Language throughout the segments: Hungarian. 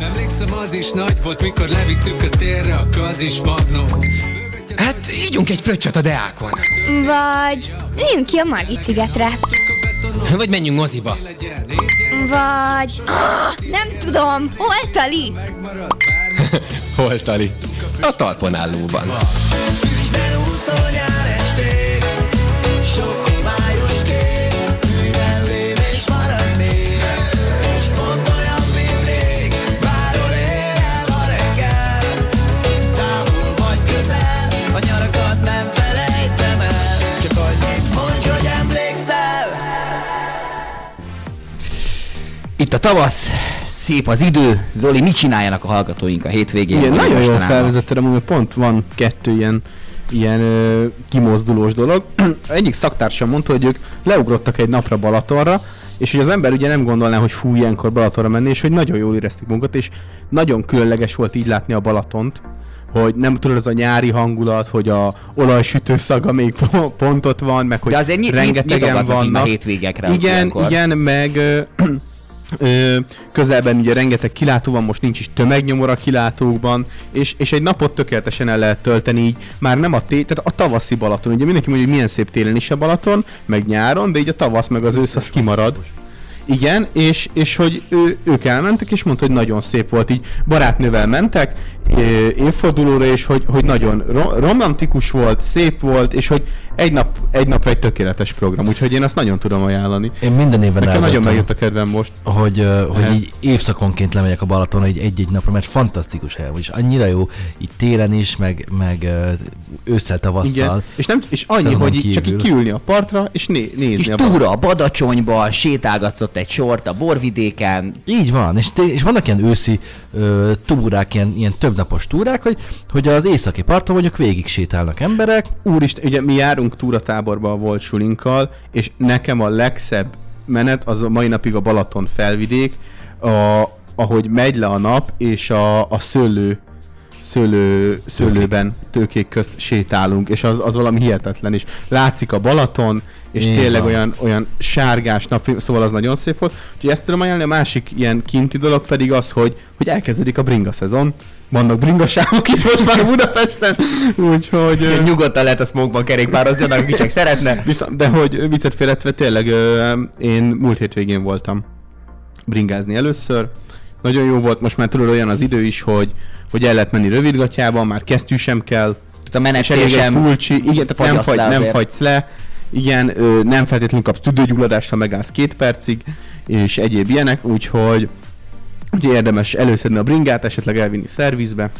Emlékszem az is nagy volt, mikor levittük a térre a kazis magnót Hát ígyunk egy fröccsöt a Deákon. Vagy üljünk ki a Margit szigetre. Vagy menjünk moziba. Vagy... Ah, nem tudom, hol Tali? Hol Tali? A talpon állóban. Nyár Sok Itt a tavasz, szép az idő. Zoli, mit csináljanak a hallgatóink a hétvégén? Igen, nagyon jól felvezetted, amúgy pont van kettő ilyen, ilyen ö, kimozdulós dolog. Egyik szaktársam mondta, hogy ők leugrottak egy napra Balatonra, és hogy az ember ugye nem gondolná, hogy fú, ilyenkor Balatonra menni, és hogy nagyon jól érezték magukat, és nagyon különleges volt így látni a Balatont, hogy nem tudod, az a nyári hangulat, hogy a olajsütő szaga még po- pont ott van, meg hogy De azért nyit, nyit, rengetegen már vannak. hétvégekre. Igen, igen, meg ö, ö, közelben ugye rengeteg kilátó van, most nincs is tömegnyomor a kilátókban, és, és egy napot tökéletesen el lehet tölteni így, már nem a té, tehát a tavaszi Balaton, ugye mindenki mondja, hogy milyen szép télen is a Balaton, meg nyáron, de így a tavasz meg az ősz az kimarad. Igen, és, és hogy ő, ők elmentek, és mondta, hogy nagyon szép volt, így barátnővel mentek, évfordulóra, és hogy, hogy nagyon ro- romantikus volt, szép volt, és hogy egy nap, egy nap egy tökéletes program, úgyhogy én azt nagyon tudom ajánlani. Én minden évben Nekem nagyon megjött a kedvem most. hogy, hogy Hát. így évszakonként lemegyek a Balatonra egy egy-egy napra, mert fantasztikus hely, és annyira jó, így télen is, meg, meg ősszel, tavasszal. Igen. És, nem, és annyi, hogy így csak így kívül. kiülni a partra, és né, nézni Kis a túra a Badacsonyba, sétálgatsz ott egy sort a borvidéken. Így van, és, és vannak ilyen őszi ö, túrák, ilyen, ilyen többnapos túrák, hogy, hogy az északi parton mondjuk végig sétálnak emberek, Úristen, ugye mi járunk túratáborba a volt sulinkkal, és nekem a legszebb menet az a mai napig a Balaton felvidék, a, ahogy megy le a nap, és a, a szőlő szőlő, szőlőben, tőkék közt sétálunk, és az, az valami hihetetlen, és látszik a Balaton, és Így tényleg olyan, olyan sárgás nap, szóval az nagyon szép volt. Úgyhogy ezt tudom ajánlani, a másik ilyen kinti dolog pedig az, hogy, hogy elkezdődik a bringa szezon, vannak bringasávok is most már Budapesten, úgyhogy... ö, nyugodtan lehet a smogban kerékpározni, annak aki csak szeretne. Viszont, de hogy viccet félretve, tényleg ö, én múlt hétvégén voltam bringázni először. Nagyon jó volt, most már tudod olyan az idő is, hogy, hogy el lehet menni rövidgatjában, már kesztyű sem kell, Tehát a menet sem pulcsi, igen, tehát nem, fagy, nem azért. fagysz le, igen, ö, nem feltétlenül kapsz tüdőgyulladást, ha megállsz két percig, és egyéb ilyenek, úgyhogy, úgyhogy érdemes előszedni a bringát, esetleg elvinni szervizbe.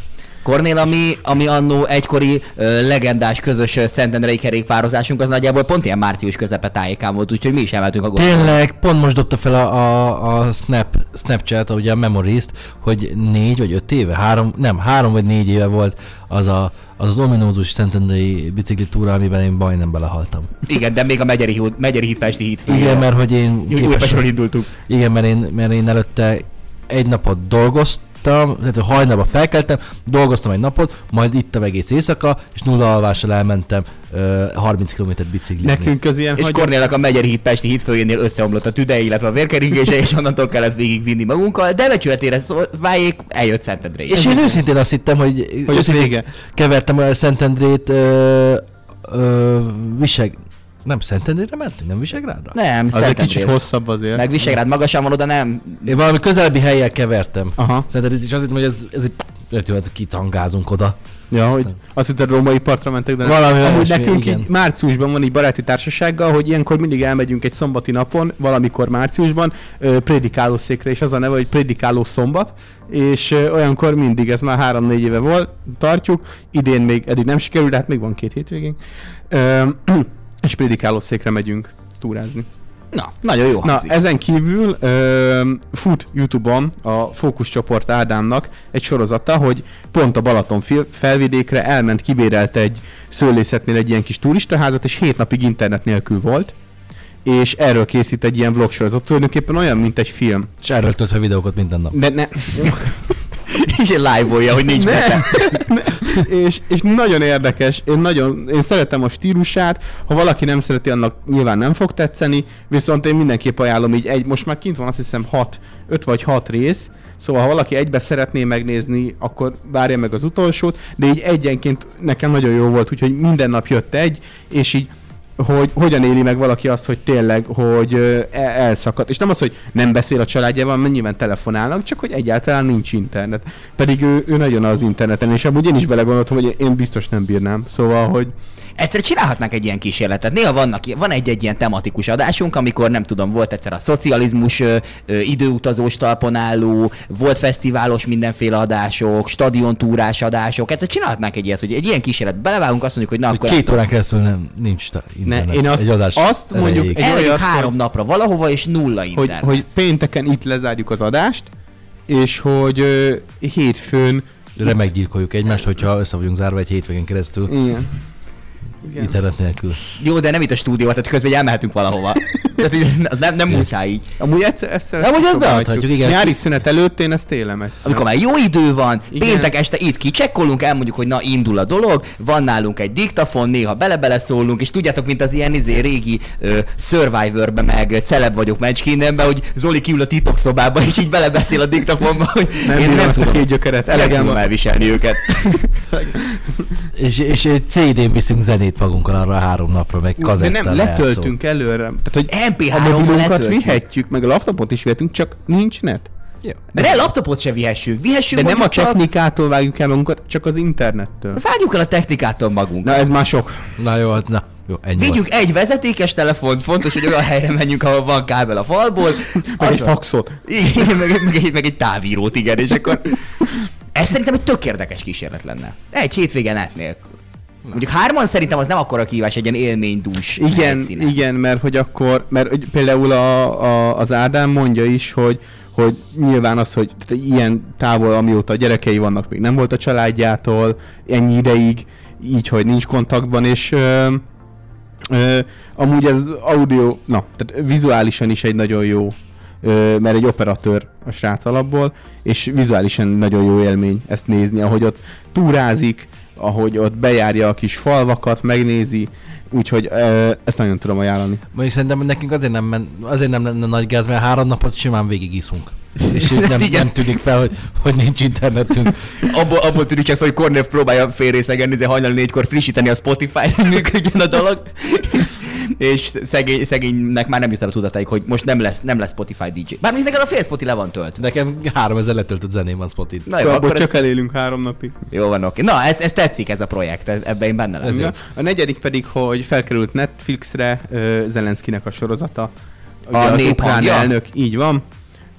Kornél, ami, ami annó egykori ö, legendás közös szentendrei kerékpározásunk, az nagyjából pont ilyen március közepe tájékán volt, úgyhogy mi is emeltünk a gombot. Tényleg, pont most dobta fel a, a, a Snap, Snapchat, ugye a Memories-t, hogy négy vagy öt éve, három, nem, három vagy négy éve volt az a, az, az ominózus szentendrei biciklitúra, amiben én majdnem belehaltam. Igen, de még a Megyeri, híd, Megyeri hídpesti híd Igen, mert hogy én Újpestről indultunk. Igen, mert én, mert én előtte egy napot dolgoztam, tehát hogy hajnalban felkeltem, dolgoztam egy napot, majd ittam egész éjszaka, és nulla alvással elmentem ö, 30 km biciklizni. Nekünk az ilyen És hagy- Kornélnak a Megyeri hídpesti hídfőjénél összeomlott a tüdej, illetve a vérkeringése, és onnantól kellett végigvinni magunkkal, de becsületére váljék, eljött Szentendré. És én őszintén azt hittem, hogy, Hogy őszintén vége. kevertem a Szentendrét ö, ö, Viseg... Nem Szentendrére mentünk, nem Visegrádra? Nem, az egy kicsit hosszabb azért. Meg Visegrád magasan van, oda nem. Én valami közelebbi helyjel kevertem. Aha. Szentendrét, azt hittem, hogy ez, ez egy lehet, hogy kitangázunk oda. Ja, hogy azt hittem római partra mentek, de nem. Valami Amúgy olyasmi, nekünk igen. így márciusban van egy baráti társasággal, hogy ilyenkor mindig elmegyünk egy szombati napon, valamikor márciusban, ö, prédikáló székre, és az a neve, hogy prédikáló szombat, és ö, olyankor mindig, ez már három-négy éve volt, tartjuk, idén még eddig nem sikerült, de hát még van két hétvégén, ö, és prédikáló székre megyünk túrázni. Na, nagyon jó Na, hangzik. ezen kívül ö, fut YouTube-on a fókuszcsoport Ádámnak egy sorozata, hogy pont a Balaton felvidékre elment, kibérelte egy szőlészetnél egy ilyen kis turistaházat, és hét napig internet nélkül volt, és erről készít egy ilyen vlog sorozat. Tulajdonképpen olyan, mint egy film. És erről tölt fel videókat minden nap. De ne... és én live-olja, hogy nincs nekem. és, és nagyon érdekes, én nagyon, én szeretem a stílusát, ha valaki nem szereti, annak nyilván nem fog tetszeni, viszont én mindenképp ajánlom így egy, most már kint van azt hiszem 6, 5 vagy 6 rész, Szóval ha valaki egybe szeretné megnézni, akkor várja meg az utolsót, de így egyenként nekem nagyon jó volt, úgyhogy minden nap jött egy, és így hogy hogyan éli meg valaki azt, hogy tényleg, hogy el- elszakadt. És nem az, hogy nem beszél a családjával, mert nyilván telefonálnak, csak hogy egyáltalán nincs internet. Pedig ő, ő nagyon az interneten, és amúgy én is belegondoltam, hogy én biztos nem bírnám. Szóval, hogy Egyszer csinálhatnánk egy ilyen kísérletet. Néha vannak, van egy-egy ilyen tematikus adásunk, amikor nem tudom, volt egyszer a szocializmus ö, ö, időutazós talpon álló, volt fesztiválos mindenféle adások, stadiontúrás adások. Egyszer csinálhatnánk egy ilyet, hogy egy ilyen kísérlet belevágunk, azt mondjuk, hogy na Hogy akkor két órán keresztül nem, nincs ta- internet. én azt- egy adás azt mondjuk- egy olyat, három hogy- napra valahova, és nulla hogy, internet. hogy pénteken itt lezárjuk az adást, és hogy ö, hétfőn Remeggyilkoljuk egymást, hogyha össze vagyunk zárva egy hétvégén keresztül igen. internet nélkül. Jó, de nem itt a stúdió, tehát közben elmehetünk valahova. Tehát így, az nem, nem muszáj így. Amúgy egyszer, egyszer Nem, hogy ezt beadhatjuk, igen. Nyári szünet előtt én ezt élem egyszer. Amikor már jó idő van, Igen. péntek este itt kicsekkolunk, elmondjuk, hogy na indul a dolog, van nálunk egy diktafon, néha bele-bele szólunk, és tudjátok, mint az ilyen izé, régi ö, Survivor-be, meg celeb vagyok Matchkindenbe, hogy Zoli kiül a titokszobába, és így belebeszél a diktafonba, hogy Nem én nem ezt tudom, két gyökeret, elegem tudom elviselni őket. És, és CD-n viszünk zenét magunkkal arra a három napra, meg De kazettán nem, letöltünk előre. Tehát, hogy MP3-on mobilunkat letöltjük. vihetjük, meg a laptopot is vihetünk, csak nincs net. De ne laptopot se vihessünk, vihessünk De nem a technikától vágjuk el magunkat, csak az internettől. vágjuk el a technikától magunk. Na ez már sok. Na jó, hát na, jó, ennyi Vigyünk egy vezetékes telefont, fontos, hogy olyan helyre menjünk, ahol van kábel a falból. Meg egy faxot. Igen, meg, meg, egy, meg egy távírót, igen, és akkor... Ez szerintem egy tök érdekes kísérlet lenne. Egy hétvégen net nélkül. Mondjuk hárman szerintem az nem akkora kívás egy ilyen élménydús Igen, helyszínen. igen, mert hogy akkor, mert például a, a, az Ádám mondja is, hogy hogy nyilván az, hogy tehát ilyen távol, amióta a gyerekei vannak, még nem volt a családjától, ennyi ideig, így, hogy nincs kontaktban, és ö, ö, amúgy ez audio, na, tehát vizuálisan is egy nagyon jó, ö, mert egy operatőr a srác alapból, és vizuálisan nagyon jó élmény ezt nézni, ahogy ott túrázik, ahogy ott bejárja a kis falvakat, megnézi, úgyhogy ö, ezt nagyon tudom ajánlani. Mondjuk szerintem nekünk azért nem, men, azért nem lenne nagy gáz, mert három napot simán végigiszunk. És így nem, nem tűnik fel, hogy, hogy nincs internetünk. Abból, abból tűnik csak fel, hogy Kornév próbálja félrészegenni, de hajnali négykor frissíteni a Spotify-t, működjön a dolog. És szegény, szegénynek már nem jut el a tudatáig, hogy most nem lesz, nem lesz Spotify DJ. Bár még nekem a fél Spotify le van tölt. Nekem 3000 letöltött zeném van Spotify. Na jó, Abból akkor csak ez, elélünk három napig. jó van, oké. Na, ez, ez tetszik ez a projekt, ebben én benne leszek. A negyedik pedig, hogy felkerült Netflixre uh, Zelenszkinek a sorozata. Ugye A az nép ukrán elnök, így van.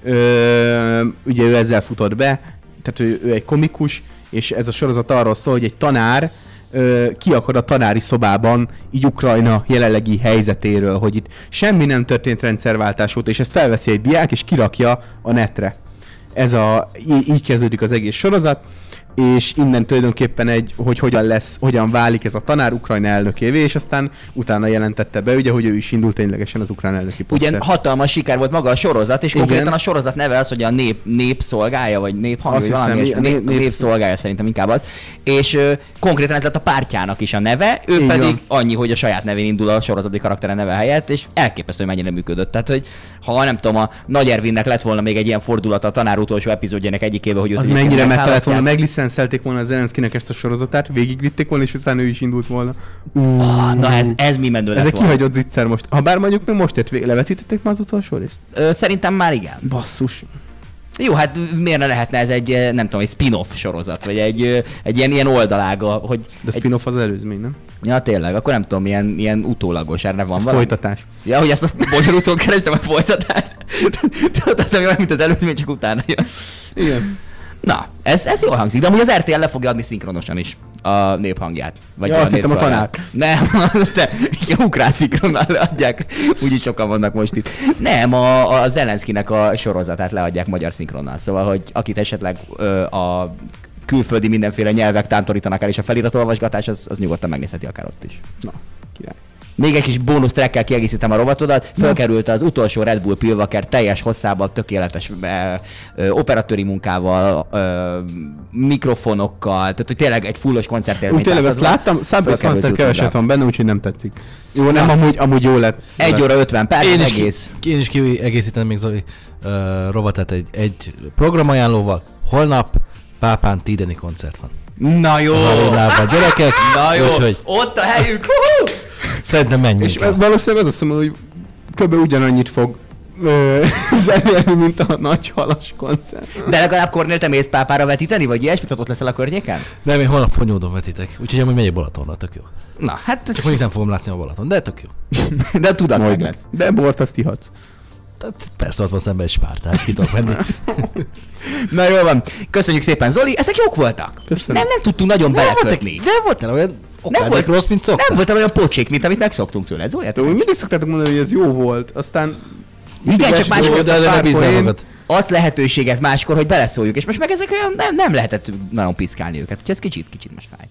Ö, ugye ő ezzel futott be, tehát ő, ő egy komikus, és ez a sorozat arról szól, hogy egy tanár ö, ki akar a tanári szobában így Ukrajna jelenlegi helyzetéről, hogy itt semmi nem történt rendszerváltás óta, és ezt felveszi egy diák, és kirakja a netre. Ez a, í- így kezdődik az egész sorozat, és innen tulajdonképpen egy, hogy hogyan lesz, hogyan válik ez a tanár Ukrajna elnökévé, és aztán utána jelentette be, ugye, hogy ő is indult ténylegesen az ukrán elnöki Ugye poszter. hatalmas siker volt maga a sorozat, és Igen. konkrétan a sorozat neve az, hogy a nép, nép szolgálja, vagy néphang, vagy valami hiszem, nép- nép, nép- nép szolgálja szerintem inkább az. És ö, konkrétan ez lett a pártjának is a neve, ő Így pedig annyi, hogy a saját nevén indul a sorozati karaktere neve helyett, és elképesztő, hogy mennyire működött. Tehát, hogy ha nem tudom, a Nagy Ervinnek lett volna még egy ilyen fordulat a tanár utolsó epizódjának egyikébe, hogy Az mennyire meg kellett volna, megliszenszelték volna a Zelenszkinek ezt a sorozatát, végigvitték volna, és utána ő is indult volna. Ah, Na ez, ez mi menő Ez egy kihagyott zicser most. Ha bár mondjuk még most ért vége, levetítették már az utolsó részt? Ö, Szerintem már igen. Basszus. Jó, hát miért ne lehetne ez egy, eh, nem tudom, egy spin-off sorozat, vagy egy, ö, egy ilyen, ilyen oldalága, hogy... De egy, spin-off az előzmény, nem? ja, tényleg, akkor nem tudom, ilyen, ilyen utólagos, erre van valami? Folytatás. Ja, hogy ezt a bonyolult szót kerestem, a folytatás. Tudod, az, ami olyan, mint az előzmény, csak utána jön. Igen. Na, ez, ez jól hangzik, de amúgy az RTL le fogja adni szinkronosan is a néphangját. Vagy Ja, azt hittem a népszolgálat. Nem, azt nem. Ukrán szinkronnal leadják. Úgyis sokan vannak most itt. Nem, a, a Zelenszkinek a sorozatát leadják magyar szinkronnal. Szóval, hogy akit esetleg ö, a külföldi mindenféle nyelvek tántorítanak el, és a feliratolvasgatás, az, az nyugodtan megnézheti akár ott is. Na, király. Még egy kis bónusz trackkel kiegészítem a rovatodat. Fölkerült az utolsó Red Bull Pilvaker teljes hosszában, tökéletes ö, ö, operatőri munkával, ö, mikrofonokkal, tehát hogy tényleg egy fullos koncertélmény. Úgy tényleg azt az láttam, fölkerült Subbassmaster keveset van benne, úgyhogy nem tetszik. Jó, nem, amúgy, amúgy jó lett. Egy óra 50 perc, Én is, egész. ki, én is kiegészítem még Zoli uh, rovatát egy, egy programajánlóval. Holnap Pápán Tideni koncert van. Na jó! Arénában gyerekek, Na jó! úgyhogy Ott a helyük! Szerintem menjünk És el. valószínűleg az azt mondom, hogy kb. ugyanannyit fog zenélni, mint a nagy halas koncert. De legalább Kornél te mész pápára vetíteni, vagy ilyesmit, ott leszel a környéken? Nem, én holnap Fonyódon vetitek, úgyhogy amúgy megyek Balatonra, tök jó. Na, hát Csak mondjuk nem fogom látni a Balaton, de tök jó. de tudat meg lesz. De bort azt ihatsz. Tehát persze ott van szemben egy spár, tehát ki tudok menni. Na jól van. Köszönjük szépen, Zoli, ezek jók voltak. Köszönöm. Nem, nem tudtunk nagyon belekötni. de volt nem olyan Nem volt rossz, mint szokta. Nem voltam olyan pocsék, mint amit megszoktunk tőle. Zoli, hát De úgy mindig szoktátok mondani, hogy ez jó volt, aztán... igen, csak máskor de, ne bízzál magad. adsz lehetőséget máskor, hogy beleszóljunk, és most meg ezek olyan nem, nem lehetett nagyon piszkálni őket, úgyhogy ez kicsit, kicsit most fáj.